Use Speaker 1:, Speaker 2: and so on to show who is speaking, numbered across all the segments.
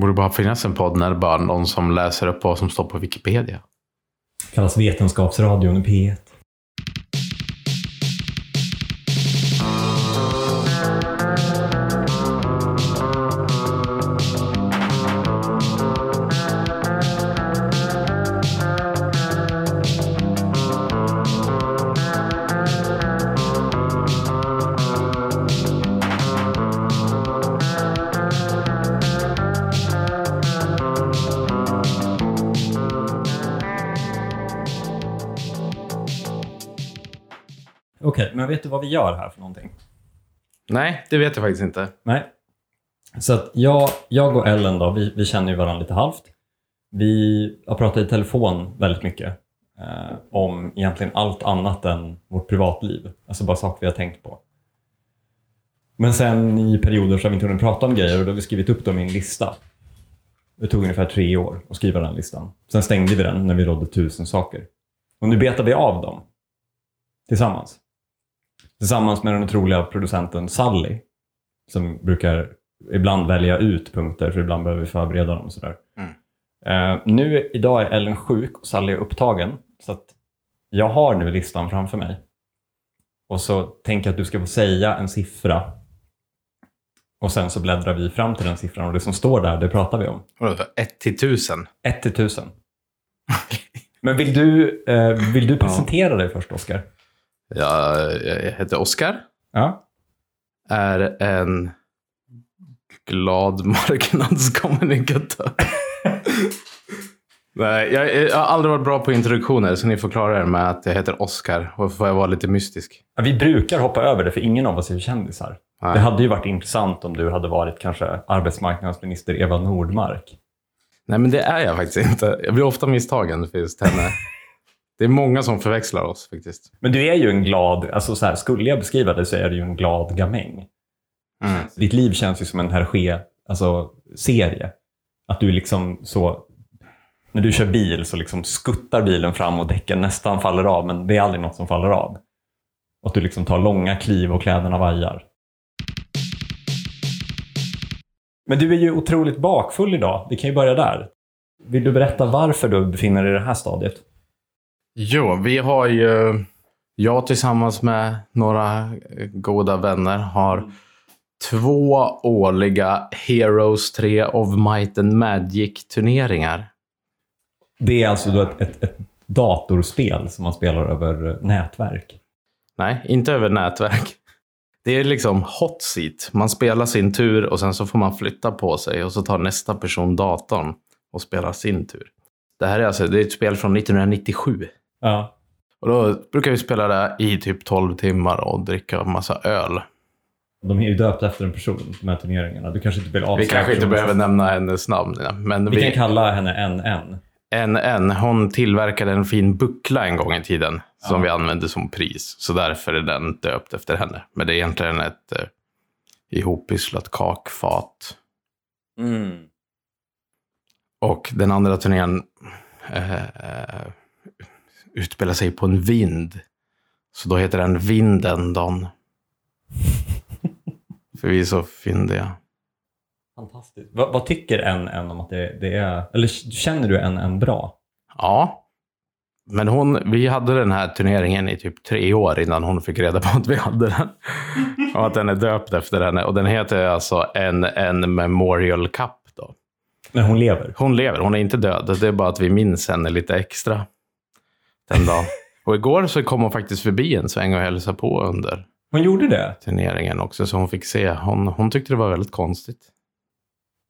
Speaker 1: borde bara finnas en podd när det bara är någon som läser upp vad som står på Wikipedia.
Speaker 2: Det Kallas Vetenskapsradion i P1. Vet du vad vi gör här för någonting?
Speaker 1: Nej, det vet jag faktiskt inte.
Speaker 2: Nej. Så att jag, jag och Ellen då, vi, vi känner ju varandra lite halvt. Vi har pratat i telefon väldigt mycket eh, om egentligen allt annat än vårt privatliv. Alltså bara saker vi har tänkt på. Men sen i perioder så har vi inte hunnit prata om grejer och då har vi skrivit upp dem i en lista. Det tog ungefär tre år att skriva den listan. Sen stängde vi den när vi rådde tusen saker. Och nu betar vi av dem. Tillsammans. Tillsammans med den otroliga producenten Sally. Som brukar ibland välja ut punkter, för ibland behöver vi förbereda dem sådär.
Speaker 1: Mm.
Speaker 2: Eh, nu, idag är Ellen sjuk och Sally är upptagen. Så att jag har nu listan framför mig. Och så tänker jag att du ska få säga en siffra. Och sen så bläddrar vi fram till den siffran och det som står där, det pratar vi om.
Speaker 1: Vadå, så 1 till 1000?
Speaker 2: 1 till 1000. Men vill du, eh, vill du presentera dig först, Oskar?
Speaker 1: Ja, jag heter Oskar.
Speaker 2: Ja.
Speaker 1: Är en glad marknadskommunikatör. Nej, jag, jag har aldrig varit bra på introduktioner, så ni får klara er med att jag heter Oskar. Och får jag vara lite mystisk.
Speaker 2: Ja, Vi brukar hoppa över det, för ingen av oss är kändisar.
Speaker 1: Nej.
Speaker 2: Det hade ju varit intressant om du hade varit kanske arbetsmarknadsminister Eva Nordmark.
Speaker 1: Nej, men det är jag faktiskt inte. Jag blir ofta misstagen för just henne. Det är många som förväxlar oss faktiskt.
Speaker 2: Men du är ju en glad, alltså så här, skulle jag beskriva dig så är du ju en glad gamäng.
Speaker 1: Mm.
Speaker 2: Ditt liv känns ju som en Hergé, alltså serie. Att du liksom så, när du kör bil så liksom skuttar bilen fram och däcken nästan faller av, men det är aldrig något som faller av. Och att du liksom tar långa kliv och kläderna vajar. Men du är ju otroligt bakfull idag. Vi kan ju börja där. Vill du berätta varför du befinner dig i det här stadiet?
Speaker 1: Jo, vi har ju... Jag tillsammans med några eh, goda vänner har två årliga Heroes 3 of Might and Magic-turneringar.
Speaker 2: Det är alltså då ett, ett, ett datorspel som man spelar över nätverk.
Speaker 1: Nej, inte över nätverk. Det är liksom hot seat. Man spelar sin tur och sen så får man flytta på sig och så tar nästa person datorn och spelar sin tur. Det här är alltså det är ett spel från 1997.
Speaker 2: Ja.
Speaker 1: Och då brukar vi spela det i typ 12 timmar och dricka massa öl.
Speaker 2: De är ju döpta efter en person, de här turneringarna. Du kanske inte vill avslöja
Speaker 1: Vi kanske inte behöver nämna hennes namn. Men
Speaker 2: Vi
Speaker 1: vi,
Speaker 2: kan kalla henne NN.
Speaker 1: en, hon tillverkade en fin buckla en gång i tiden som
Speaker 2: Ja.
Speaker 1: vi använde som pris. Så därför är den döpt efter henne. Men det är egentligen ett eh, ihoppysslat kakfat.
Speaker 2: Mm.
Speaker 1: Och den andra turnén eh, eh, utspelar sig på en vind. Så då heter den Vindendon. För vi är så fyndiga.
Speaker 2: Fantastiskt. Vad, vad tycker NN om att det, det är... Eller känner du NN bra?
Speaker 1: Ja. Men hon, vi hade den här turneringen i typ tre år innan hon fick reda på att vi hade den. Och att den är döpt efter henne. Och den heter alltså en, en Memorial Cup. Då.
Speaker 2: Men hon lever.
Speaker 1: Hon lever, hon är inte död. Det är bara att vi minns henne lite extra den dagen. Och igår så kom hon faktiskt förbi en sväng och hälsade på under
Speaker 2: Hon gjorde det?
Speaker 1: turneringen också. Så hon fick se. Hon, hon tyckte det var väldigt konstigt.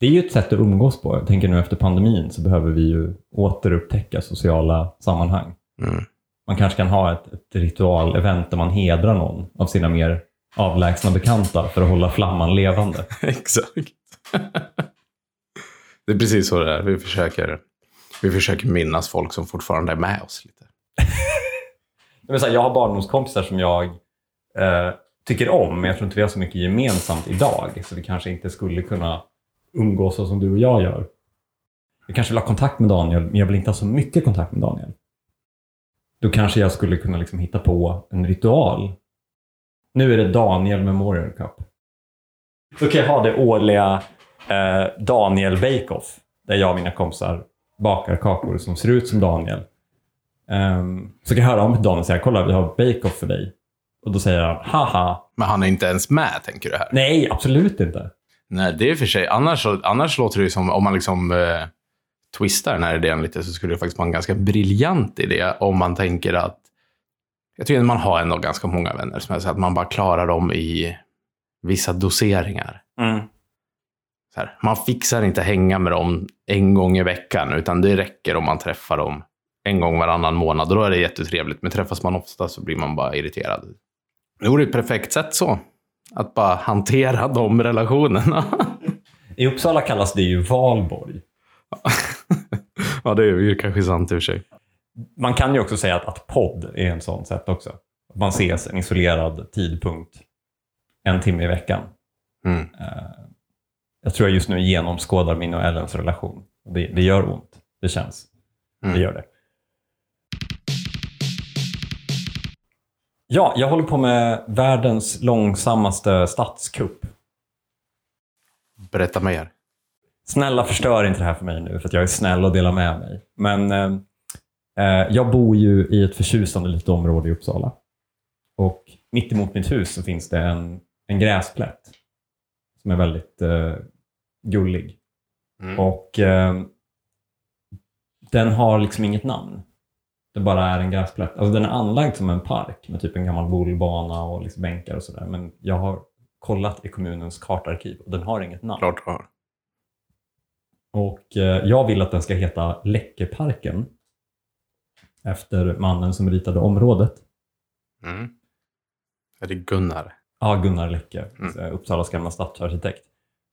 Speaker 2: Det är ju ett sätt att umgås på. Jag tänker nu efter pandemin så behöver vi ju återupptäcka sociala sammanhang.
Speaker 1: Mm.
Speaker 2: Man kanske kan ha ett, ett ritual-event där man hedrar någon av sina mer avlägsna bekanta för att hålla flamman levande.
Speaker 1: Exakt. det är precis så det är. Vi försöker, vi försöker minnas folk som fortfarande är med oss lite.
Speaker 2: Men så här, jag har barndomskompisar som jag eh, tycker om, men jag tror inte vi har så mycket gemensamt idag. Så vi kanske inte skulle kunna umgås så som du och jag gör. Jag kanske vill ha kontakt med Daniel, men jag vill inte ha så mycket kontakt med Daniel. Då kanske jag skulle kunna liksom hitta på en ritual. Nu är det Daniel Memorial Cup. Då kan jag ha det årliga eh, Daniel Bake-Off. Där jag och mina kompisar bakar kakor som ser ut som Daniel. Ehm, så kan jag höra om Daniel säga, kolla vi har Bake-Off för dig. Och då säger han, haha.
Speaker 1: Men han är inte ens med, tänker du här?
Speaker 2: Nej, absolut inte.
Speaker 1: Nej, det är för sig. Annars, annars låter det som, om man liksom eh, twistar den här idén lite, så skulle det faktiskt vara en ganska briljant idé om man tänker att jag tycker att man har ändå ganska många vänner som är så att man bara klarar dem i vissa doseringar.
Speaker 2: Mm.
Speaker 1: Här, man fixar inte hänga med dem en gång i veckan, utan det räcker om man träffar dem en gång varannan månad. Och då är det jättetrevligt. Men träffas man ofta så blir man bara irriterad. Det vore ett perfekt sätt så. Att bara hantera de relationerna.
Speaker 2: I Uppsala kallas det ju valborg.
Speaker 1: ja, det är ju kanske sant i och för sig.
Speaker 2: Man kan ju också säga att, att podd är en sån sätt också. Man ses en isolerad tidpunkt en timme i veckan.
Speaker 1: Mm.
Speaker 2: Eh, jag tror jag just nu genomskådar min och Ellens relation. Det, det gör ont. Det känns.
Speaker 1: Mm.
Speaker 2: Det gör det. Ja, jag håller på med världens långsammaste statskupp.
Speaker 1: Berätta mer.
Speaker 2: Snälla förstör inte det här för mig nu, för att jag är snäll och delar med mig. Men eh, eh, jag bor ju i ett förtjusande litet område i Uppsala. Och mitt emot mitt hus så finns det en, en gräsplätt som är väldigt eh, gullig.
Speaker 1: Mm.
Speaker 2: Och eh, den har liksom inget namn. Det bara är en gräsplätt. Alltså den är anlagd som en park med typ en gammal bollbana och liksom bänkar och sådär. Men jag har kollat i kommunens kartarkiv och den har inget namn.
Speaker 1: Klart har.
Speaker 2: Och eh, jag vill att den ska heta Läckerparken. Efter mannen som ritade området.
Speaker 1: Mm. Är det Gunnar?
Speaker 2: Ja, Gunnar Läcke,
Speaker 1: Mm.
Speaker 2: Uppsalas gamla stadsarkitekt.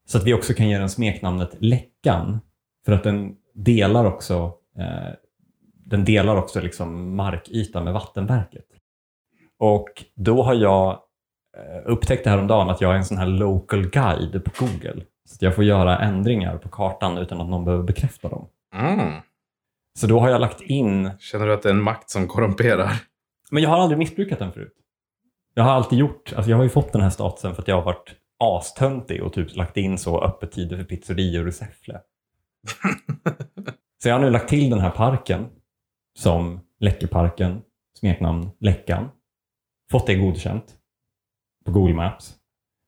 Speaker 2: Så att vi också kan ge den smeknamnet Läckan. För att den delar också, eh, den delar också liksom markyta med vattenverket. Och då har jag eh, upptäckt det här om dagen att jag är en sån här local guide på Google. Så att jag får göra ändringar på kartan utan att någon behöver bekräfta dem.
Speaker 1: Mm.
Speaker 2: Så då har jag lagt in
Speaker 1: Känner du att det är en makt som korrumperar?
Speaker 2: Men jag har aldrig missbrukat den förut. Jag har alltid gjort, alltså jag har ju fått den här statusen för att jag har varit astöntig och typ lagt in så öppettider för pizzerior i Säffle. så jag har nu lagt till den här parken som Läckeparken, smeknamn Läckan. Fått det godkänt på Google Maps.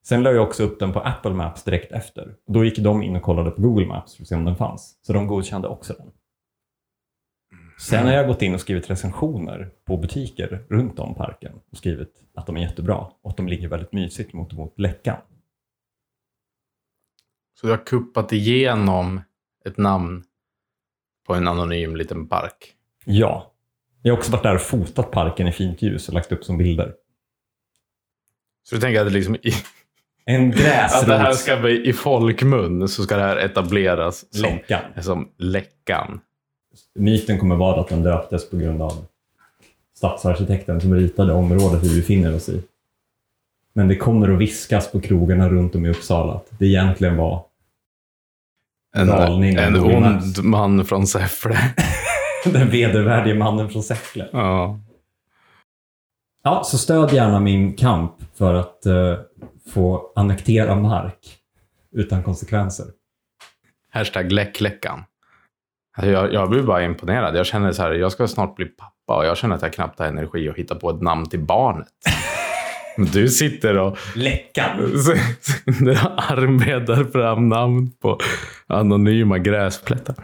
Speaker 2: Sen la jag också upp den på Apple Maps direkt efter. Då gick de in och kollade på Google Maps för att se om den fanns. Så de godkände också den. Sen har jag gått in och skrivit recensioner på butiker runt om parken och skrivit att de är jättebra och att de ligger väldigt mysigt mot, mot Läckan.
Speaker 1: Så du har kuppat igenom ett namn på en anonym liten park?
Speaker 2: Ja. Jag har också varit där och fotat parken i fint ljus och lagt upp som bilder.
Speaker 1: Så du tänker att det liksom i,
Speaker 2: En
Speaker 1: att det här ska bli i folkmun så ska det här etableras som,
Speaker 2: Läckan.
Speaker 1: som Läckan?
Speaker 2: Myten kommer vara att den döptes på grund av stadsarkitekten som ritade området vi befinner oss i. Men det kommer att viskas på krogarna runt om i Uppsala att det egentligen var
Speaker 1: En, en ond man från Säffle.
Speaker 2: den vedervärdige mannen från Säffle.
Speaker 1: ja.
Speaker 2: Ja, så stöd gärna min kamp för att eh, få annektera mark utan konsekvenser.
Speaker 1: Hashtag läckläckan. Alltså jag, jag blir bara imponerad. Jag känner så här, jag ska snart bli pappa och jag känner att jag knappt har energi att hitta på ett namn till barnet. Men du sitter och
Speaker 2: Läckan!
Speaker 1: arbetar fram namn på anonyma gräsplättar.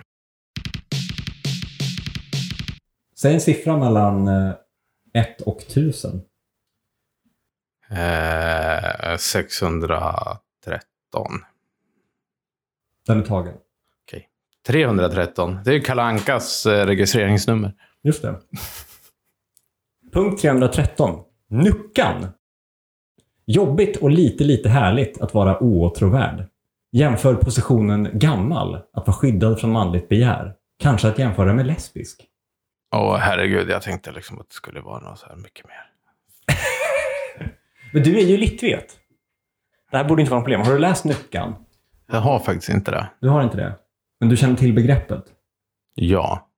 Speaker 2: Säg en siffra mellan 1 och 1000.
Speaker 1: Eh, 613.
Speaker 2: Den är tagen.
Speaker 1: 313. Det är Kalle Ankas eh, registreringsnummer.
Speaker 2: Just det. Punkt 313. Nuckan. Jobbigt och lite, lite härligt att vara oåtråvärd. Jämför positionen gammal, att vara skyddad från manligt begär. Kanske att jämföra med lesbisk.
Speaker 1: Åh herregud, jag tänkte liksom att det skulle vara något så här mycket mer.
Speaker 2: Men du är ju litvet. Det här borde inte vara något problem. Har du läst Nuckan?
Speaker 1: Jag har faktiskt inte det.
Speaker 2: Du har inte det? Men du känner till begreppet?
Speaker 1: Ja.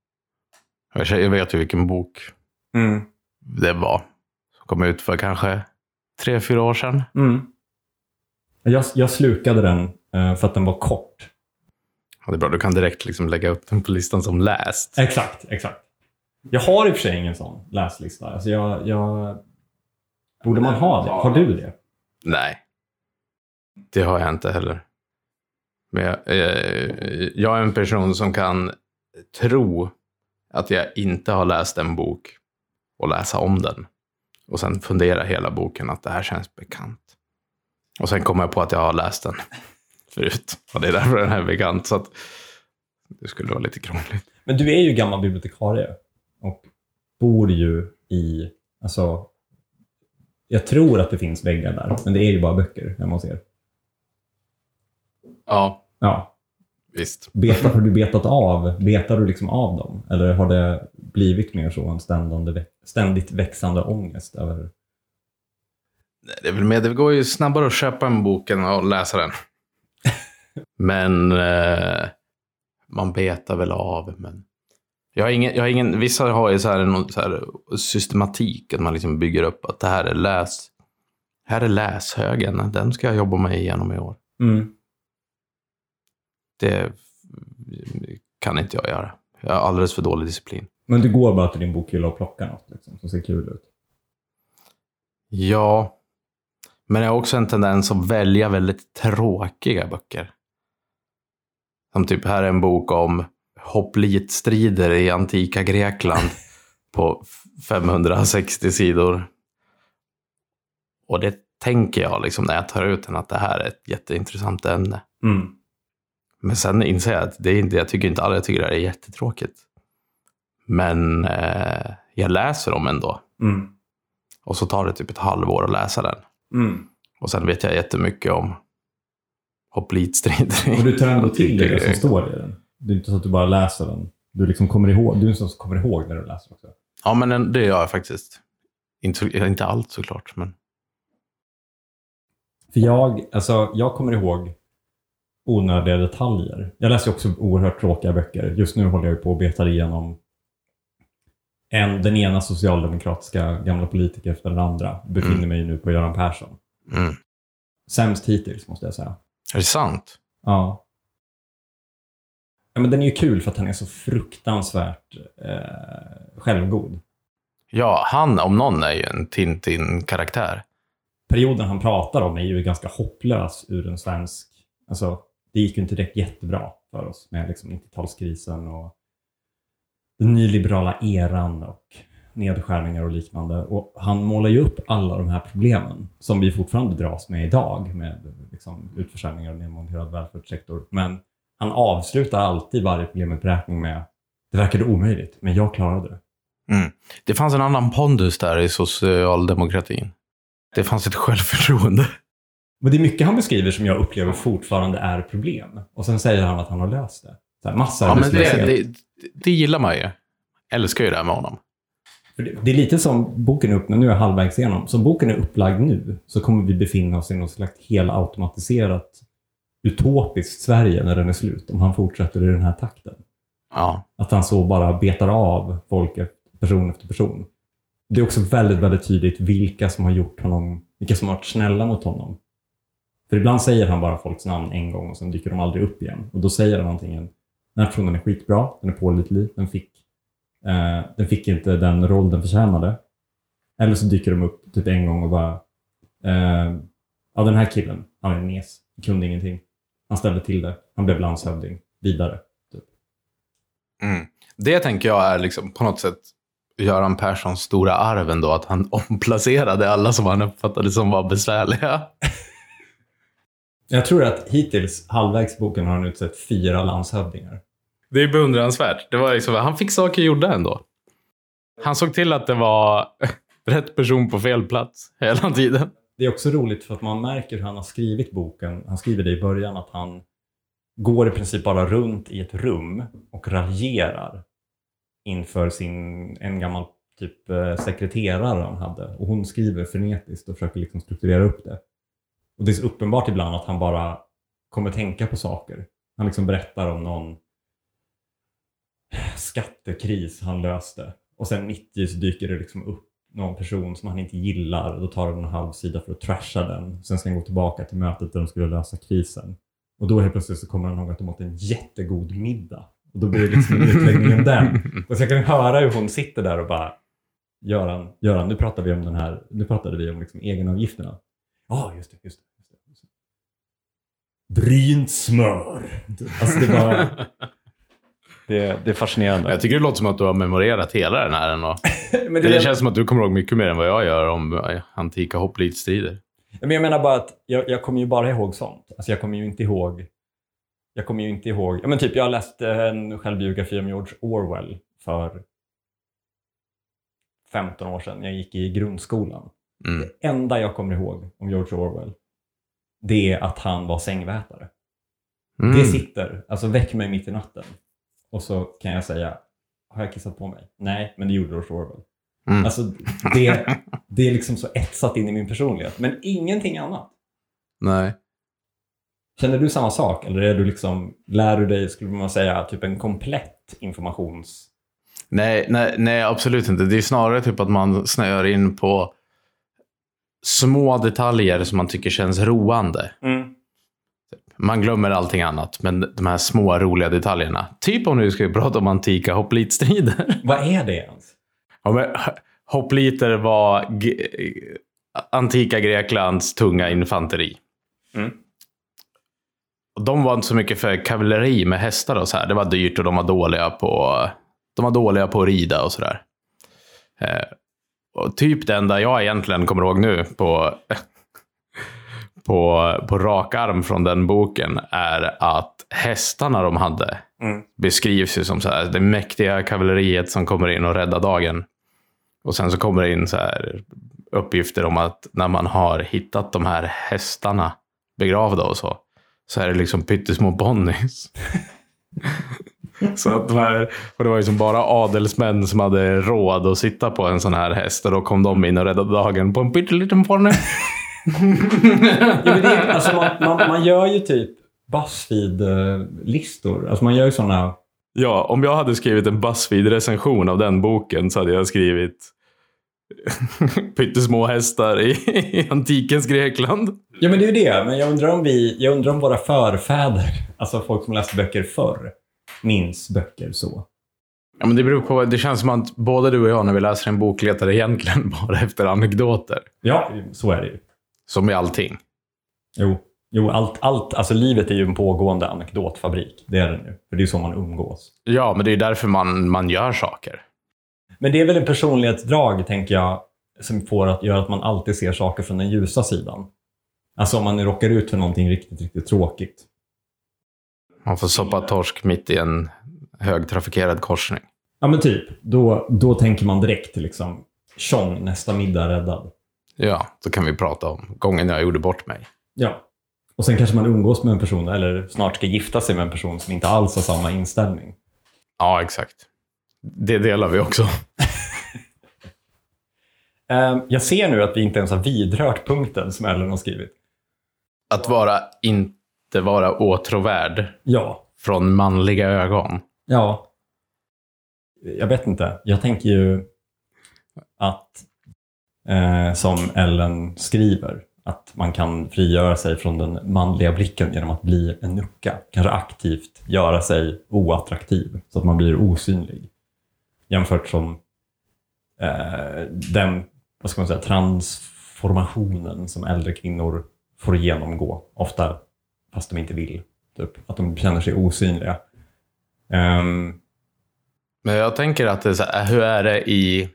Speaker 1: Jag vet ju vilken bok
Speaker 2: Mm.
Speaker 1: det var. Som kom ut för kanske tre, fyra år sedan.
Speaker 2: Mm. Jag, jag slukade den eh, för att den var kort.
Speaker 1: Ja, det är bra, du kan direkt liksom lägga upp den på listan som läst.
Speaker 2: Exakt, exakt. Jag har i och för sig ingen sån läslista. Alltså jag, jag... Borde man ha det? Har du det?
Speaker 1: Nej. Det har jag inte heller. Men jag, eh, jag är en person som kan tro att jag inte har läst en bok och läsa om den. Och sen fundera hela boken att det här känns bekant. Och sen kommer jag på att jag har läst den förut. Och det är därför den här är bekant. Så att det skulle vara lite krångligt.
Speaker 2: Men du är ju gammal bibliotekarie och bor ju i, alltså, jag tror att det finns väggar där, men det är ju bara böcker hemma hos er.
Speaker 1: Ja,
Speaker 2: Ja.
Speaker 1: visst.
Speaker 2: Betar, har du betat av, betar du liksom av dem? Eller har det blivit mer så en ständigt, ständigt växande ångest över...
Speaker 1: Det är väl med, det går ju snabbare att köpa en bok än att läsa den. Men eh, man betar väl av. Men jag har ingen, jag har ingen, vissa har ju så här, någon så här systematik, att man liksom bygger upp att det här är läs, här är läshögen, den ska jag jobba mig igenom i år.
Speaker 2: Mm.
Speaker 1: Det kan inte jag göra. Jag har alldeles för dålig disciplin.
Speaker 2: Men du går bara till din bokhylla och plockar något liksom, som ser kul ut?
Speaker 1: Ja, men jag har också en tendens att välja väldigt tråkiga böcker. Som typ, här är en bok om hoplitstrider i antika Grekland på 560 sidor. Och det tänker jag liksom när jag tar ut den att det här är ett jätteintressant ämne.
Speaker 2: Mm.
Speaker 1: Men sen inser jag att det är inte, jag tycker inte alla jag tycker det här är jättetråkigt. Men eh, jag läser dem ändå.
Speaker 2: Mm.
Speaker 1: Och så tar det typ ett halvår att läsa den.
Speaker 2: Mm.
Speaker 1: Och sen vet jag jättemycket om hoplitstrider.
Speaker 2: Och du tar ändå till det som står i den? Det är inte så att du bara läser den? Du liksom kommer ihåg, du är som kommer ihåg när du läser också?
Speaker 1: Ja, men det gör jag faktiskt. Inte, inte allt såklart, men
Speaker 2: För jag, alltså, jag kommer ihåg onödiga detaljer. Jag läser också oerhört tråkiga böcker. Just nu håller jag på att beta igenom en, den ena socialdemokratiska gamla politiker efter den andra. Befinner
Speaker 1: Mm.
Speaker 2: mig nu på Göran Persson.
Speaker 1: mm.
Speaker 2: Sämst hittills, måste jag säga.
Speaker 1: är det sant?
Speaker 2: Ja. Ja men den är ju kul för att han är så fruktansvärt eh, självgod.
Speaker 1: Ja, han om någon är ju en Tintin-karaktär.
Speaker 2: Perioden han pratar om är ju ganska hopplös ur en svensk... Alltså, det gick ju inte direkt jättebra för oss med liksom 90-talskrisen och den nyliberala eran och nedskärningar och liknande. Och han målar ju upp alla de här problemen som vi fortfarande dras med idag med liksom, utförsäljningar och nedmonterad välfärdssektor. Men han avslutar alltid varje problemuppräkning med det verkade omöjligt, men jag klarade det.
Speaker 1: Mm. Det fanns en annan pondus där i socialdemokratin. Det fanns ett självförtroende.
Speaker 2: Men det är mycket han beskriver som jag upplever fortfarande är problem. Och sen säger han att han har löst det. Så här, massa
Speaker 1: Ja, men det, det, det gillar man ju. Älskar ju det här med honom.
Speaker 2: För det, det är lite som boken är upp, nu är jag halvvägs igenom. Som boken är upplagd nu så kommer vi befinna oss i något slags helautomatiserat utopiskt Sverige när den är slut. Om han fortsätter i den här takten.
Speaker 1: Ja.
Speaker 2: Att han så bara betar av folk, person efter person. Det är också väldigt, väldigt tydligt vilka som har gjort honom, vilka som har varit snälla mot honom. För ibland säger han bara folks namn en gång och sen dyker de aldrig upp igen. Och då säger han antingen, den här personen är skitbra, den är pålitlig, den fick, eh, den fick inte den roll den förtjänade. Eller så dyker de upp typ en gång och bara, eh, ja den här killen, han är en mes, kunde ingenting. Han ställde till det, han blev landshövding, vidare.
Speaker 1: Mm. Det tänker jag är liksom på något sätt Göran Perssons stora arv ändå, att han omplacerade alla som han uppfattade som var besvärliga.
Speaker 2: Jag tror att hittills, halvvägs i boken, har han utsett fyra landshövdingar.
Speaker 1: Det är beundransvärt. Det var liksom, han fick saker gjorda ändå. Han såg till att det var rätt person på fel plats hela tiden.
Speaker 2: Det är också roligt för att man märker hur han har skrivit boken. Han skriver det i början att han går i princip bara runt i ett rum och raljerar inför sin, en gammal typ eh, sekreterare han hade. Och hon skriver frenetiskt och försöker liksom strukturera upp det. Och det är så uppenbart ibland att han bara kommer tänka på saker. Han liksom berättar om någon skattekris han löste. Och sen mitt i så dyker det liksom upp någon person som han inte gillar och då tar han en halv sida för att trasha den. Sen ska han gå tillbaka till mötet där de skulle lösa krisen. Och då helt plötsligt så kommer han ihåg att de åt en jättegod middag. Och då blir det liksom en utläggning om den. Och så jag kan höra hur hon sitter där och bara Göran, Göran nu pratar vi om den här, nu pratade vi om liksom egenavgifterna. Ja, ah, just det, just det. Just det, just det. Brynt smör. Alltså det var... Det, det är fascinerande.
Speaker 1: Jag tycker det låter som att du har memorerat hela den här. Och
Speaker 2: Men
Speaker 1: det,
Speaker 2: det,
Speaker 1: känns som att du kommer ihåg mycket mer än vad jag gör om eh, antika hopplitstrider.
Speaker 2: Men jag menar bara att jag, jag kommer ju bara ihåg sånt. Alltså jag kommer ju inte ihåg... Jag kommer ju inte ihåg... Ja, men typ, jag läste en självbiografi om George Orwell för 15 år sedan. Jag gick i grundskolan.
Speaker 1: Mm.
Speaker 2: Det enda jag kommer ihåg om George Orwell, det är att han var sängvätare.
Speaker 1: Mm.
Speaker 2: Det sitter, alltså väck mig mitt i natten. Och så kan jag säga, har jag kissat på mig? Nej, men det gjorde George Orwell.
Speaker 1: Mm.
Speaker 2: Alltså, det, det är liksom så etsat in i min personlighet, men ingenting annat.
Speaker 1: Nej.
Speaker 2: Känner du samma sak? Eller är du liksom, lär du dig, skulle man säga, typ en komplett informations...
Speaker 1: Nej, nej, nej, absolut inte. Det är snarare typ att man snöar in på små detaljer som man tycker känns roande. Man glömmer allting annat, men de här små roliga detaljerna. Typ om nu ska vi prata om antika hopplitstrider.
Speaker 2: Vad är det ens?
Speaker 1: Ja, men hoppliter var g- antika Greklands tunga infanteri.
Speaker 2: Mm.
Speaker 1: Och de var inte så mycket för kavalleri med hästar och så här. Det var dyrt och de var dåliga på, de var dåliga på att rida och sådär. Eh, och typ det enda jag egentligen kommer ihåg nu på, på, på rak arm från den boken är att hästarna de hade
Speaker 2: Mm.
Speaker 1: beskrivs ju som så här, det mäktiga kavalleriet som kommer in och räddar dagen. Och sen så kommer det in så här uppgifter om att när man har hittat de här hästarna begravda och så, så är det liksom pyttesmå ponnys. så att de här, och det var ju som bara adelsmän som hade råd att sitta på en sån här häst och då kom de in och räddade dagen på en pytteliten ponny.
Speaker 2: Ja, men det alltså man, man, man gör ju typ Buzzfeed-listor. Alltså man gör ju sådana...
Speaker 1: Ja, om jag hade skrivit en Buzzfeed-recension av den boken så hade jag skrivit pyttesmå hästar i, i antikens Grekland.
Speaker 2: Ja, men det är ju det. Men jag undrar om vi, jag undrar om våra förfäder, alltså folk som läste böcker förr, minns böcker så.
Speaker 1: Ja, men det beror på. Det känns som att både du och jag när vi läser en bok letar egentligen bara efter anekdoter.
Speaker 2: Ja, så är det ju.
Speaker 1: Som i allting.
Speaker 2: Jo, jo allt, allt, alltså livet är ju en pågående anekdotfabrik. Det är det nu. För det är så man umgås.
Speaker 1: Ja, men det är därför man, man gör saker.
Speaker 2: Men det är väl en personlighetsdrag, tänker jag, som får att göra att man alltid ser saker från den ljusa sidan. Alltså om man råkar ut för någonting riktigt, riktigt tråkigt.
Speaker 1: Man får soppa torsk mitt i en högtrafikerad korsning.
Speaker 2: Ja, men typ. Då, då tänker man direkt till liksom, tjong, nästa middag räddad.
Speaker 1: Ja, så kan vi prata om gången jag gjorde bort mig.
Speaker 2: Ja. Och sen kanske man umgås med en person, eller snart ska gifta sig med en person som inte alls har samma inställning.
Speaker 1: Ja, exakt. Det delar vi också.
Speaker 2: Ehm, jag ser nu att vi inte ens har vidrört punkten som Ellen har skrivit.
Speaker 1: Att vara inte vara åtråvärd
Speaker 2: Ja.
Speaker 1: från manliga ögon.
Speaker 2: Ja. Jag vet inte. Jag tänker ju att, eh, som Ellen skriver, att man kan frigöra sig från den manliga blicken genom att bli en nucka. Kanske aktivt göra sig oattraktiv så att man blir osynlig. Jämfört som eh, den vad ska man säga, transformationen som äldre kvinnor får genomgå. Ofta fast de inte vill. Typ. Att de känner sig osynliga. Um,
Speaker 1: Men jag tänker att det är så här, hur är det i...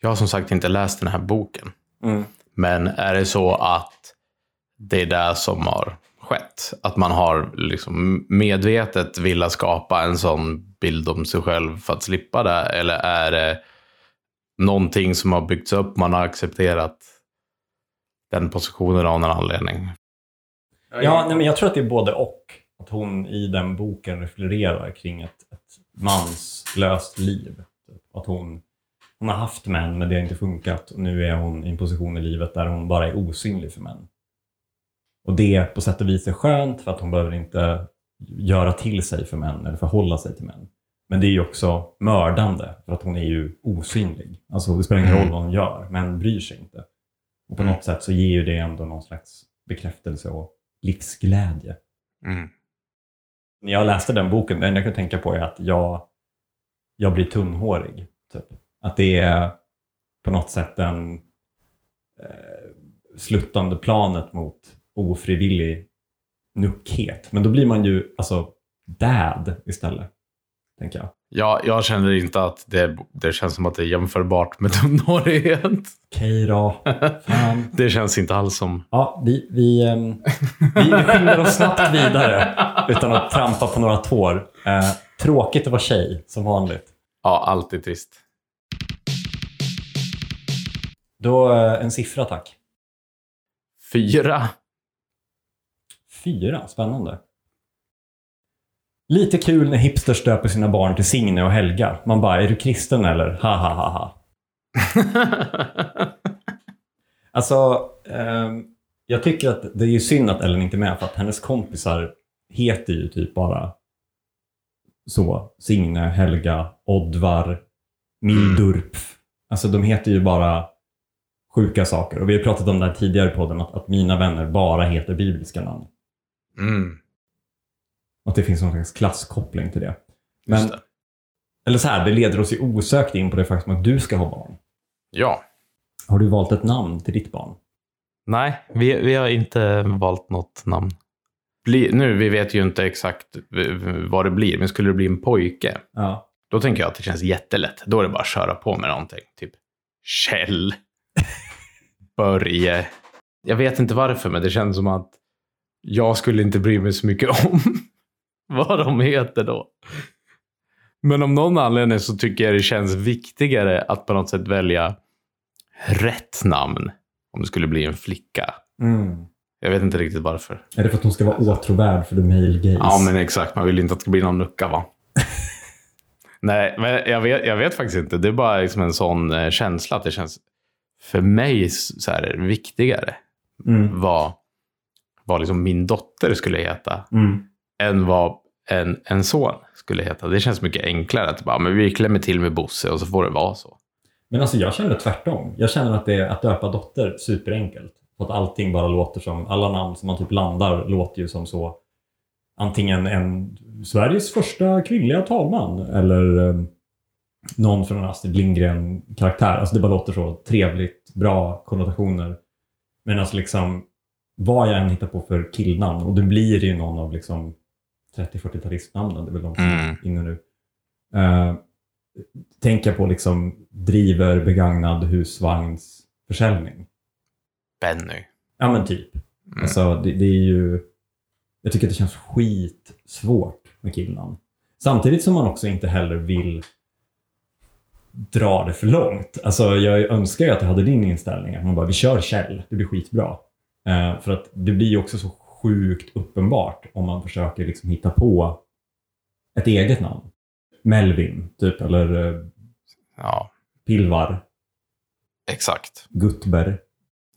Speaker 1: Jag har som sagt inte läst den här boken.
Speaker 2: mm.
Speaker 1: Men är det så att det är det som har skett? Att man har liksom medvetet velat skapa en sån bild om sig själv för att slippa det? Eller är det någonting som har byggts upp, man har accepterat den positionen av någon anledning?
Speaker 2: Ja, nej, men jag tror att det är både och. Att hon i den boken reflererar kring ett, ett manslöst liv. Att hon, hon har haft män, men det har inte funkat. Och nu är hon i en position i livet där hon bara är osynlig för män. Och det på sätt och vis är skönt, för att hon behöver inte göra till sig för män eller förhålla sig till män. Men det är ju också mördande, för att hon är ju osynlig. Alltså det spelar ingen roll vad hon gör, män bryr sig inte. Och på något sätt så ger ju det ändå någon slags bekräftelse och livsglädje.
Speaker 1: Mm.
Speaker 2: När jag läste den boken, det enda jag kan tänka på är att jag, jag blir tunnhårig. Typ. Att det är på något sätt en eh, sluttande planet mot ofrivillig nuckhet. Men då blir man ju alltså dad istället, tänker jag.
Speaker 1: Ja, jag känner inte att det, det känns som att det är jämförbart med tunnhårighet.
Speaker 2: Okej då. Fan.
Speaker 1: Det känns inte alls som...
Speaker 2: Ja, vi, vi, ehm, vi, vi skyndar oss snabbt vidare utan att trampa på några tår. Eh, tråkigt att vara tjej, som vanligt.
Speaker 1: Ja, alltid trist.
Speaker 2: Då eh, en siffra, tack.
Speaker 1: Fyra.
Speaker 2: Fyra, spännande. Lite kul när hipsters döper sina barn till Signe och Helga. Man bara, är du kristen eller? Ha ha ha ha. Alltså, ehm, jag tycker att det är ju synd att Ellen inte är med för att hennes kompisar heter ju typ bara så. Signe, Helga, Oddvar, Mildurpf. Alltså de heter ju bara sjuka saker. Och vi har pratat om det här tidigare på podden, att, att mina vänner bara heter bibliska namn.
Speaker 1: mm,
Speaker 2: Och att det finns någon slags klasskoppling till det.
Speaker 1: just
Speaker 2: Men,
Speaker 1: det.
Speaker 2: eller så här, det leder oss ju osökt in på det faktum att du ska ha barn.
Speaker 1: Ja.
Speaker 2: Har du valt ett namn till ditt barn?
Speaker 1: Nej, vi, vi har inte valt något namn. Bli, nu, vi vet ju inte exakt vad det blir, men skulle det bli en pojke,
Speaker 2: Ja.
Speaker 1: då tänker jag att det känns jättelätt. Då är det bara att köra på med någonting. Typ Kjell. Börje. Jag vet inte varför, men det känns som att jag skulle inte bry mig så mycket om vad de heter då. Men om någon anledning så tycker jag det känns viktigare att på något sätt välja rätt namn om det skulle bli en flicka.
Speaker 2: Mm.
Speaker 1: Jag vet inte riktigt varför.
Speaker 2: Är det för att hon ska vara åtråvärd för the male gaze?
Speaker 1: Ja, men exakt. Man vill inte att det ska bli någon nucka, va? Nej, men jag vet, jag vet faktiskt inte. Det är bara liksom en sån eh, känsla att det känns för mig så här, viktigare
Speaker 2: Mm.
Speaker 1: vad, vad liksom min dotter skulle heta
Speaker 2: Mm.
Speaker 1: än vad en, en son skulle heta. Det känns mycket enklare att bara, men vi klämmer till med Bosse och så får det vara så.
Speaker 2: Men alltså jag känner tvärtom. Jag känner att det är att döpa dotter superenkelt. För att allting bara låter som, alla namn som man typ landar låter ju som så antingen en Sveriges första kvinnliga talman eller eh, någon från en Astrid Lindgren-karaktär. Alltså det bara låter så trevligt, bra konnotationer. Men alltså liksom vad jag än hittar på för killnamn och det blir ju någon av liksom 30-40-talistnamnen, det är väl de som
Speaker 1: Mm.
Speaker 2: är inne nu. Uh, tänka på liksom driver begagnad husvagnsförsäljning.
Speaker 1: Benny.
Speaker 2: Ja men typ.
Speaker 1: Mm.
Speaker 2: Alltså det, det är ju... Jag tycker att det känns skitsvårt med killnamn. Samtidigt som man också inte heller vill dra det för långt. Alltså jag önskar ju att jag hade din inställning. Att man bara, vi kör Kjell, det blir skitbra. Eh, för att det blir ju också så sjukt uppenbart om man försöker liksom hitta på ett eget namn. Melvin, typ, eller eh,
Speaker 1: Ja,
Speaker 2: Pilvar,
Speaker 1: exakt.
Speaker 2: Guttber.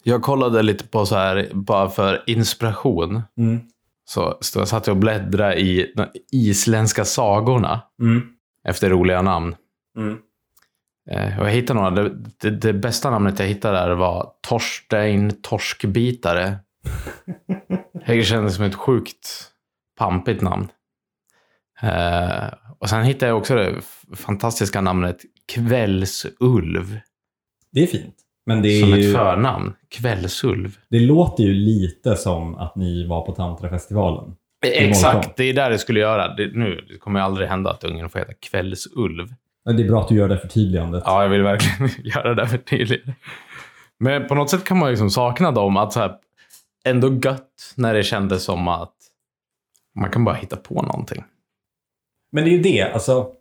Speaker 1: Jag kollade lite på så här, bara för inspiration.
Speaker 2: Mm.
Speaker 1: Så, så satt jag och bläddrade i de isländska sagorna
Speaker 2: Mm.
Speaker 1: efter roliga namn.
Speaker 2: Mm.
Speaker 1: Eh, och jag hittade några. Det, det, det bästa namnet jag hittade där var Torstein Torskbitare. Det kändes som ett sjukt pampigt namn. Eh, och sen hittade jag också det fantastiska namnet Kvällsulv.
Speaker 2: Det är fint. Men det, är
Speaker 1: Som
Speaker 2: ju,
Speaker 1: ett förnamn. Kvällsulv.
Speaker 2: det låter ju lite som att ni var på Tantrafestivalen.
Speaker 1: Exakt, det är där det skulle göra. Det, nu det kommer aldrig hända att ungen får heta Kvällsulv.
Speaker 2: Men det är bra att du gör det förtydligandet.
Speaker 1: Ja, jag vill verkligen göra det för tydligt. Men på något sätt kan man liksom sakna dem. Att så här, ändå gött när det kändes som att man kan bara hitta på någonting.
Speaker 2: Men det är ju det, alltså.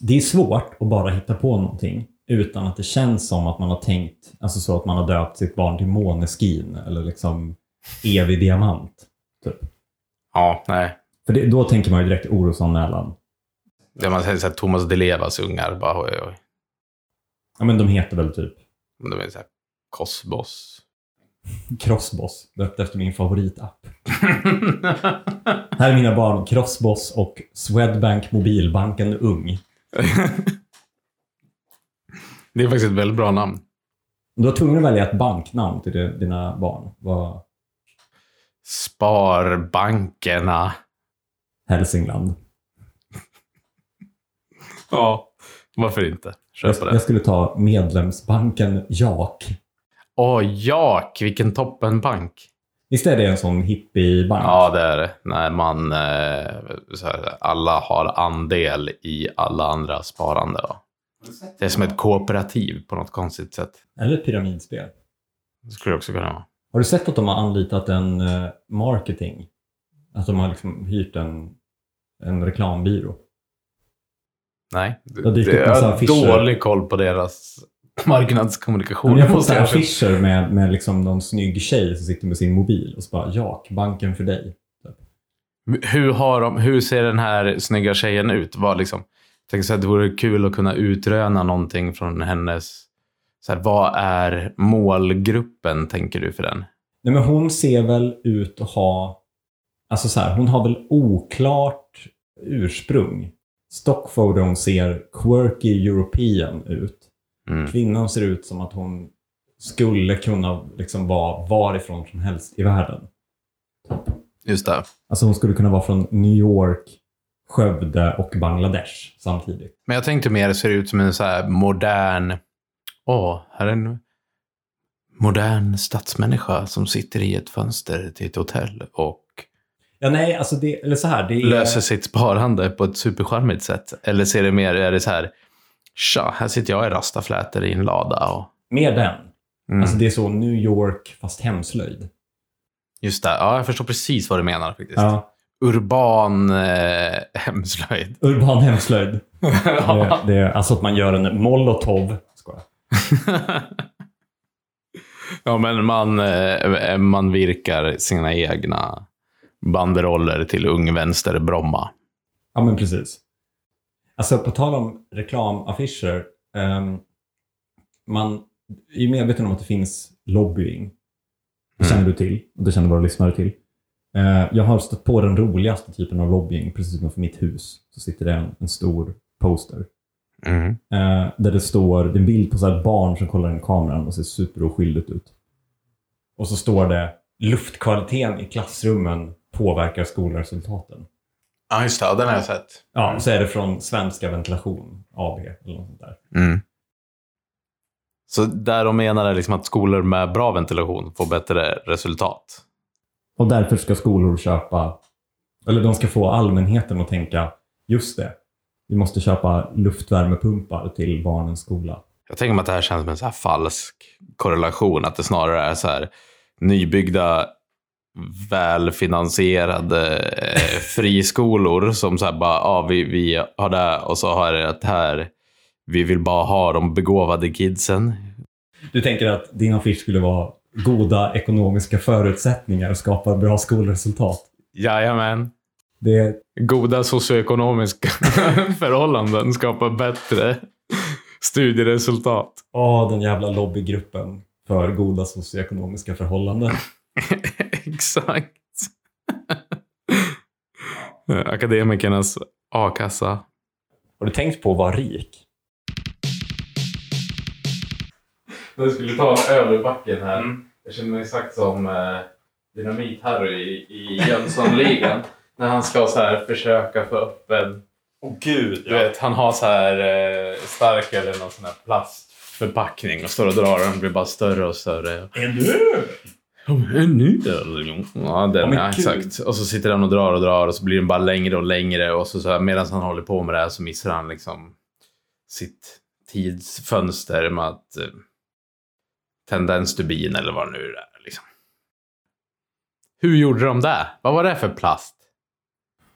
Speaker 2: Det är svårt att bara hitta på någonting utan att det känns som att man har tänkt, alltså så att man har döpt sitt barn till Måneskin eller liksom evig diamant. Typ.
Speaker 1: Ja, nej.
Speaker 2: För det, då tänker man ju direkt orosanmälan.
Speaker 1: Det man säger så här, Thomas Di Levas ungar, bara oj, oj.
Speaker 2: Ja, men de heter väl typ
Speaker 1: Men De är så här, Kosbos.
Speaker 2: Crossboss, döpt efter min favoritapp. Här är mina barn, Crossboss och Swedbank Mobilbanken Ung.
Speaker 1: det är faktiskt ett väldigt bra namn.
Speaker 2: Du var tvungen att välja ett banknamn till dina barn. Vad...
Speaker 1: Sparbankerna.
Speaker 2: Hälsingland.
Speaker 1: Ja, varför inte? Köpa
Speaker 2: Jag,
Speaker 1: det.
Speaker 2: jag skulle ta medlemsbanken Jak.
Speaker 1: Åh, Jak, vilken toppenbank.
Speaker 2: Visst är det en sån hippiebank?
Speaker 1: Ja, det är det. När man, eh, här, alla har andel i alla andra sparande. Då. Det är som ett kooperativ på något konstigt sätt.
Speaker 2: Eller ett pyramidspel.
Speaker 1: Det skulle det också kunna vara.
Speaker 2: Har du sett att de har anlitat en eh, marketing? Att de har liksom hyrt en, en reklambyrå?
Speaker 1: Nej,
Speaker 2: dykt upp
Speaker 1: jag
Speaker 2: massa
Speaker 1: har dålig koll på deras marknadskommunikation.
Speaker 2: Men jag får
Speaker 1: måste
Speaker 2: så här
Speaker 1: jag säga.
Speaker 2: affischer med, med liksom någon snygg tjej som sitter med sin mobil och så bara Jak, banken för dig.
Speaker 1: Hur, har de, hur ser den här snygga tjejen ut? Vad liksom, jag tänker så här, det vore kul att kunna utröna någonting från hennes... Så här, vad är målgruppen, tänker du, för den?
Speaker 2: Nej, men hon ser väl ut att ha... Alltså så här, hon har väl oklart ursprung. Stockfoton ser quirky European ut.
Speaker 1: Mm.
Speaker 2: Kvinnan ser ut som att hon skulle kunna liksom vara varifrån som helst i världen.
Speaker 1: Just det.
Speaker 2: Alltså hon skulle kunna vara från New York, Skövde och Bangladesh samtidigt.
Speaker 1: Men jag tänkte mer, ser ut som en så här modern... Åh, här är en modern stadsmänniska som sitter i ett fönster till ett hotell och
Speaker 2: Ja, nej, alltså det, eller så här, det är...
Speaker 1: löser sitt sparande på ett supercharmigt sätt. Eller ser det mer, är det så här, tja, här sitter jag i rastaflätor i en lada och...
Speaker 2: Mer den.
Speaker 1: Mm.
Speaker 2: Alltså det är så New York fast hemslöjd.
Speaker 1: Just det, ja, jag förstår precis vad du menar faktiskt.
Speaker 2: Ja.
Speaker 1: Urban eh, hemslöjd.
Speaker 2: Urban hemslöjd. Det, det är alltså att man gör en molotov.
Speaker 1: Ja, men man, eh, man virkar sina egna banderoller till Ung Vänster Bromma.
Speaker 2: Ja, men precis. Alltså på tal om reklamaffischer. Um, man är ju medveten om att det finns lobbying. Det känner du till och det känner våra lyssnare till. Eh, jag har stött på den roligaste typen av lobbying precis utanför mitt hus. Så sitter det en, en stor poster.
Speaker 1: Mm.
Speaker 2: Eh, där det står, det är en bild på så här ett barn som kollar in i kameran och ser superoskyldigt ut. Och så står det luftkvaliteten i klassrummen påverkar skolresultaten.
Speaker 1: Ja, just det. Den har jag sett.
Speaker 2: Ja, så är det från Svenska Ventilation AB eller något sånt där.
Speaker 1: Mm. Så där de menar är liksom att skolor med bra ventilation får bättre resultat.
Speaker 2: Och därför ska skolor köpa, eller de ska få allmänheten att tänka, just det, vi måste köpa luftvärmepumpar till barnens skola.
Speaker 1: Jag tänker mig att det här känns som en så här falsk korrelation. Att det snarare är så här nybyggda, välfinansierade eh, friskolor som så här bara, ja, vi, vi har det och så har det här. Vi vill bara ha de begåvade kidsen.
Speaker 2: Du tänker att din affisch skulle vara goda ekonomiska förutsättningar och skapa bra skolresultat.
Speaker 1: Jajamän.
Speaker 2: Det,
Speaker 1: Goda socioekonomiska förhållanden skapar bättre studieresultat.
Speaker 2: åh, den jävla lobbygruppen för goda socioekonomiska förhållanden.
Speaker 1: Exakt. Akademikernas a-kassa.
Speaker 2: Har du tänkt på att vara rik?
Speaker 1: Jag skulle ta över backen här. Jag känner mig exakt som eh, Dynamit-Harry i, i Jönssonligan. när han ska så här försöka få upp en...
Speaker 2: Åh gud,
Speaker 1: Du vet, han har så här eh, stark eller någon sån här plastförpackning och står och drar den blir bara större och större.
Speaker 2: Är du?
Speaker 1: Nu? Ja, den, ja, exakt. Och så sitter han och drar och drar och så blir den bara längre och längre. Och så, så här, medan han håller på med det här så missar han liksom sitt tidsfönster med att eh, tända en stubin eller vad det nu är. Liksom. Hur gjorde de det? Vad var det för plast?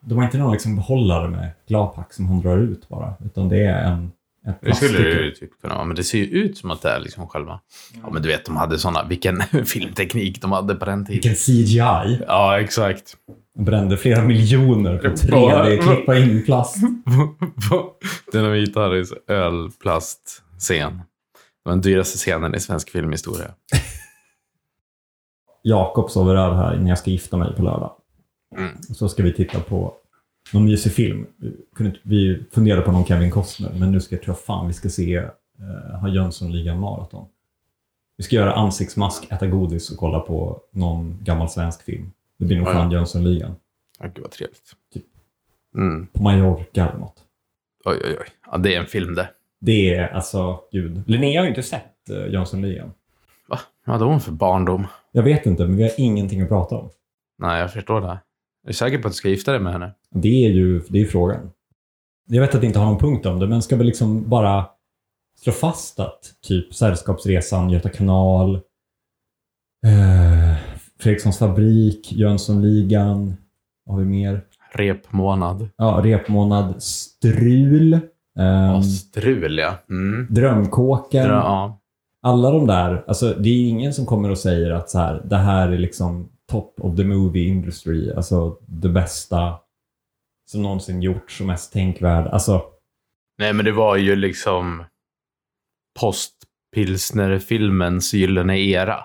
Speaker 2: De har inte någon liksom behållare med glapack som hon drar ut bara. Utan det är en,
Speaker 1: Det skulle det ju typ kunna vara, men det ser ju ut som att det är liksom själva... Ja, men du vet, de hade såna... Vilken filmteknik de hade på den tiden.
Speaker 2: Vilken CGI.
Speaker 1: Ja, exakt.
Speaker 2: De brände flera miljoner på 3D-klippa in plast.
Speaker 1: Dynamit Harrys ölplastscen. Det var den dyraste scenen i svensk filmhistoria.
Speaker 2: Jakob sover över här när jag ska gifta mig på lördag.
Speaker 1: Mm.
Speaker 2: Så ska vi titta på någon mysig film. Vi funderade på någon Kevin Costner, men nu ska jag tror fan vi ska se uh, ha Jönssonligan maraton. Vi ska göra ansiktsmask, äta godis och kolla på någon gammal svensk film. Det blir nog
Speaker 1: Ja,
Speaker 2: fan Jönssonligan.
Speaker 1: Ja, gud vad trevligt.
Speaker 2: Typ.
Speaker 1: Mm.
Speaker 2: På Mallorca eller något.
Speaker 1: Oj, oj, oj. Ja, det är en film det.
Speaker 2: Det är alltså, gud. Linnea har ju inte sett uh, Jönssonligan.
Speaker 1: Va? Vad hon för barndom?
Speaker 2: Jag vet inte, men vi har ingenting att prata om.
Speaker 1: Nej, jag förstår det. Är säker på att du ska gifta dig med henne.
Speaker 2: Det är ju det är frågan. Jag vet att det inte har någon punkt om det, men ska vi liksom bara slå fast att typ Sällskapsresan, Göta kanal, eh, Fredrikssons fabrik, Jönssonligan, vad har vi mer?
Speaker 1: Repmånad.
Speaker 2: Ja, repmånad, strul, eh,
Speaker 1: Ja, strul, ja. Mm.
Speaker 2: drömkåken.
Speaker 1: Ja.
Speaker 2: Alla de där, alltså det är ingen som kommer och säger att så här, det här är liksom top of the movie industry, alltså det bästa som någonsin gjorts och mest tänkvärd. Alltså,
Speaker 1: Nej, men det var ju liksom postpilsner-filmens gyllene era.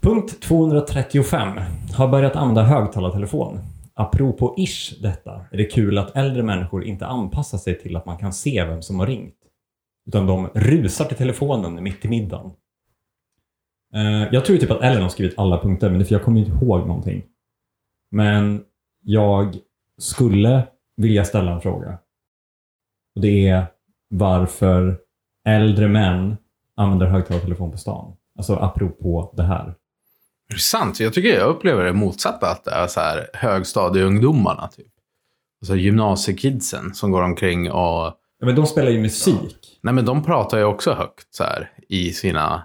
Speaker 2: Punkt 235. Har börjat använda högtalartelefon. Apropå ish detta, är det kul att äldre människor inte anpassar sig till att man kan se vem som har ringt. Utan de rusar till telefonen mitt i middagen. Eh, jag tror typ att Ellen har skrivit alla punkter, men är för jag kommer inte ihåg någonting. Men jag skulle vilja ställa en fråga. Och det är varför äldre män använder högtalartelefon på stan. Alltså apropå det här.
Speaker 1: Är det sant? Jag tycker jag upplever det motsatta, att det är så här högstadieungdomarna, typ. Alltså gymnasiekidsen som går omkring och...
Speaker 2: Ja, men de spelar ju musik.
Speaker 1: Nej, men de pratar ju också högt så här i sina...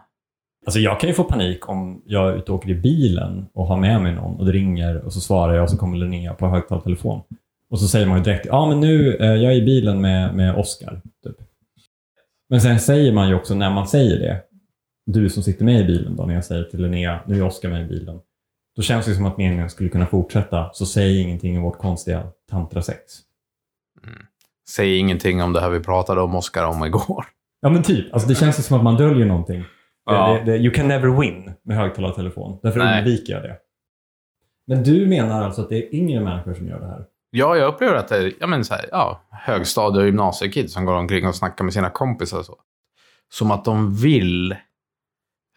Speaker 2: Alltså jag kan ju få panik om jag är ute och åker i bilen och har med mig någon och det ringer och så svarar jag och så kommer Linnea på högtalartelefon. Och så säger man ju direkt, ja men nu, eh, jag är i bilen med, med Oscar. Typ. Men sen säger man ju också när man säger det, du som sitter med i bilen då, när jag säger till Linnea, nu är Oscar med i bilen. Då känns det som att meningen skulle kunna fortsätta, så säg ingenting om vårt konstiga tantrasex.
Speaker 1: Säg ingenting om det här vi pratade om Oscar om igår.
Speaker 2: Ja men typ, alltså det känns som att man döljer någonting.
Speaker 1: Ja.
Speaker 2: Det, det, you can never win med högtalartelefon. Därför
Speaker 1: Nej.
Speaker 2: undviker jag det. Men du menar alltså att det är yngre människor som gör det här?
Speaker 1: Ja, jag upplever att det är ja, men så här, ja, högstadie och gymnasiekids som går omkring och snackar med sina kompisar. Så. Som att de vill...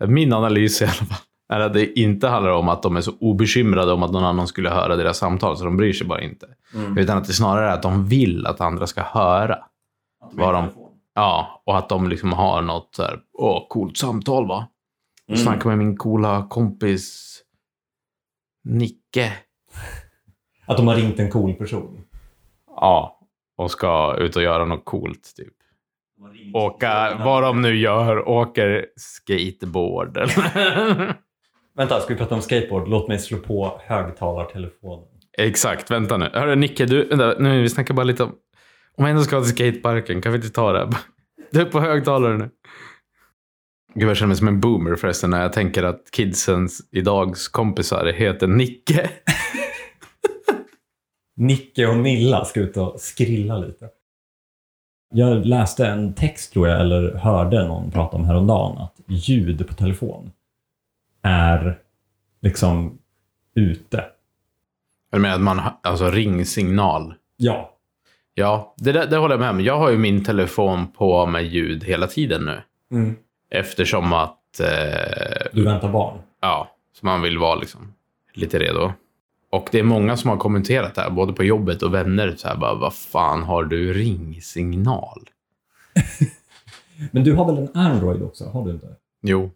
Speaker 1: Min analys i alla fall är att det inte handlar om att de är så obekymrade om att någon annan skulle höra deras samtal, så de bryr sig bara inte. Utan att det snarare är att de vill att andra ska höra. Vad de, ja, och att de liksom har något så här, åh, coolt samtal va?
Speaker 2: Mm.
Speaker 1: snackar med min coola kompis Nicke.
Speaker 2: Att de har ringt en cool person?
Speaker 1: Ja, och ska ut och göra något coolt. Typ. Åka, vad de nu gör, åker skateboard.
Speaker 2: Vänta, ska vi prata om skateboard? Låt mig slå på högtalartelefonen.
Speaker 1: Exakt, vänta nu. Hörru Nicke, du, vänta, nu, vi snackar bara lite om... Om jag ändå ska till skateparken, kan vi inte ta det? här? Du är på högtalare nu. Gud, jag känner mig som en boomer förresten när jag tänker att kidsens idags kompisar heter Nicke.
Speaker 2: Nicke och Nilla ska ut och skrilla lite. Jag läste en text tror jag, eller hörde någon prata om häromdagen, att ljud på telefon är liksom ute.
Speaker 1: Jag menar att man, har- alltså ringsignal.
Speaker 2: Ja.
Speaker 1: Ja, det, det håller jag med om. Jag har ju min telefon på med ljud hela tiden nu. Eftersom att, eh,
Speaker 2: Du väntar barn.
Speaker 1: ja, så man vill vara liksom lite redo. Och det är många som har kommenterat det här, både på jobbet och vänner. Så här, bara, vad fan har du ringsignal?
Speaker 2: Men du har väl en Android också? Har du inte?
Speaker 1: Jo,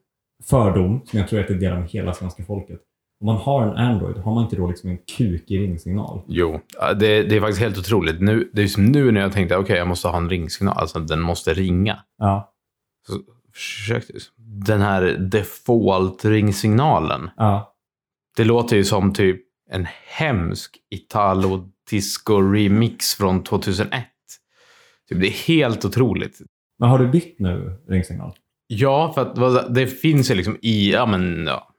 Speaker 2: Fördom, som jag tror att det delar med hela svenska folket. Om man har en Android, har man inte då liksom en kukig ringsignal?
Speaker 1: jo. Det, det är faktiskt helt otroligt. Nu, det är som nu när jag tänkte, okej, jag måste ha en ringsignal. Alltså, den måste ringa.
Speaker 2: Ja.
Speaker 1: Så försökte, den här default-ringsignalen.
Speaker 2: Ja.
Speaker 1: Det låter ju som typ en hemsk Italo-disco-remix från 2001. Typ, det är helt otroligt.
Speaker 2: Men har du bytt nu ringsignal?
Speaker 1: Ja, för att det finns ju liksom i, ja men, ja.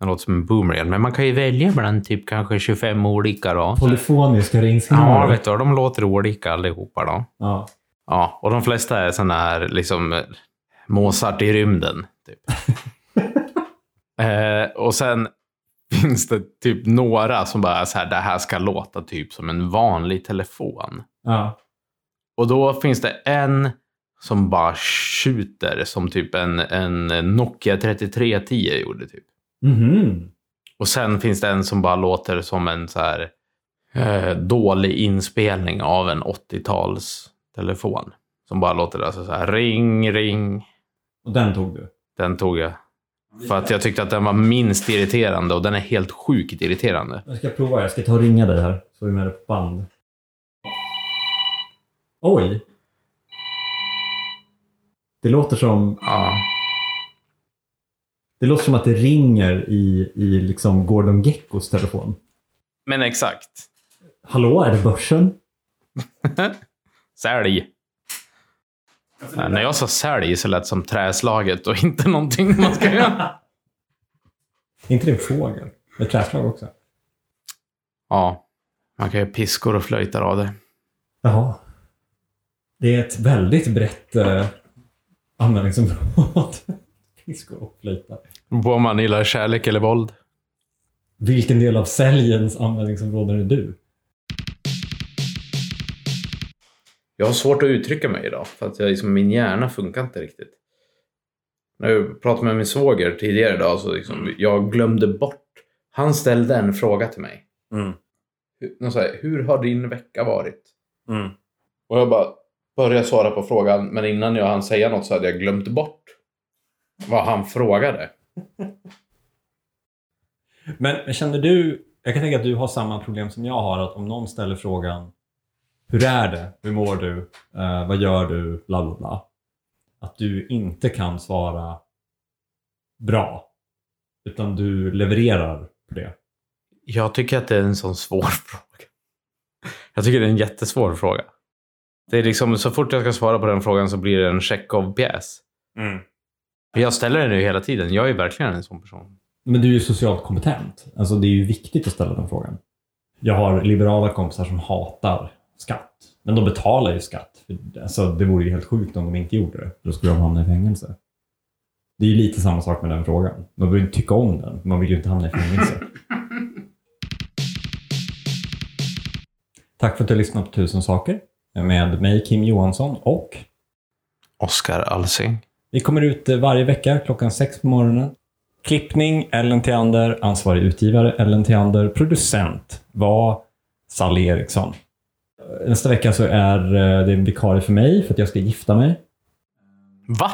Speaker 1: Det låter som en boomer igen, men man kan ju välja bland typ kanske 25 olika då.
Speaker 2: Polyfoniska
Speaker 1: Ja,
Speaker 2: ringsignaler?
Speaker 1: vet du, de låter olika allihopa då.
Speaker 2: Ja.
Speaker 1: Ja, och de flesta är sådana här liksom eh, Mozart i rymden. Typ. eh, och sen finns det typ några som bara så här, det här ska låta typ som en vanlig telefon.
Speaker 2: Ja.
Speaker 1: Och då finns det en som bara skjuter som typ en, en Nokia 3310 gjorde. typ.
Speaker 2: Mhm.
Speaker 1: Och sen finns det en som bara låter som en så här eh, dålig inspelning av en 80-tals telefon. Som bara låter alltså så här ring, ring.
Speaker 2: Och den tog du?
Speaker 1: Den tog jag. För att jag tyckte att den var minst irriterande och den är helt sjukt irriterande.
Speaker 2: Jag ska prova. Jag ska ta och ringa dig här, så vi med det på band. Oj! Det låter som,
Speaker 1: Ja.
Speaker 2: Det låter som att det ringer i, i liksom Gordon Geckos telefon.
Speaker 1: Men exakt.
Speaker 2: Hallå, är det börsen?
Speaker 1: Sälj. Ja, när jag sa sälj så lät det som träslaget och inte någonting man ska göra.
Speaker 2: Inte det en fågel? Ett träslag också?
Speaker 1: Ja, man kan ju piskor och flöjtar av det.
Speaker 2: Jaha. Det är ett väldigt brett eh, användningsområde. Piskor och flöjtar.
Speaker 1: På om man gillar kärlek eller våld.
Speaker 2: Vilken del av säljens användningsområden är du?
Speaker 1: Jag har svårt att uttrycka mig idag för att jag, liksom, min hjärna funkar inte riktigt. När jag pratade med min svåger tidigare idag så liksom, jag glömde bort. Han ställde en fråga till mig.
Speaker 2: Mm.
Speaker 1: Hur, så här, hur har din vecka varit?
Speaker 2: Mm.
Speaker 1: Och jag bara började svara på frågan men innan jag hann säga något så hade jag glömt bort vad han frågade.
Speaker 2: Men känner du, jag kan tänka att du har samma problem som jag har, att om någon ställer frågan Hur är det? Hur mår du? Eh, vad gör du? Bla, bla, bla. Att du inte kan svara bra. Utan du levererar på det.
Speaker 1: Jag tycker att det är en sån svår fråga. Jag tycker det är en jättesvår fråga. Det är liksom, så fort jag ska svara på den frågan så blir det en Chekhov-pjäs. Jag ställer den ju hela tiden. Jag är verkligen en sån person.
Speaker 2: Men du är ju socialt kompetent. Alltså det är ju viktigt att ställa den frågan. Jag har liberala kompisar som hatar skatt. Men de betalar ju skatt. Alltså, det vore ju helt sjukt om de inte gjorde det. Då skulle de hamna i fängelse. Det är ju lite samma sak med den frågan. Man inte tycka om den. Man vill ju inte hamna i fängelse. Tack för att du har lyssnat på Tusen saker. Med mig Kim Johansson och
Speaker 1: Oskar Alsing
Speaker 2: vi kommer ut eh, varje vecka klockan sex på morgonen. Klippning Ellen Theander, ansvarig utgivare Ellen Theander, producent var Sally Eriksson. Nästa vecka så är eh, det en vikarie för mig för att jag ska gifta mig.
Speaker 1: Va?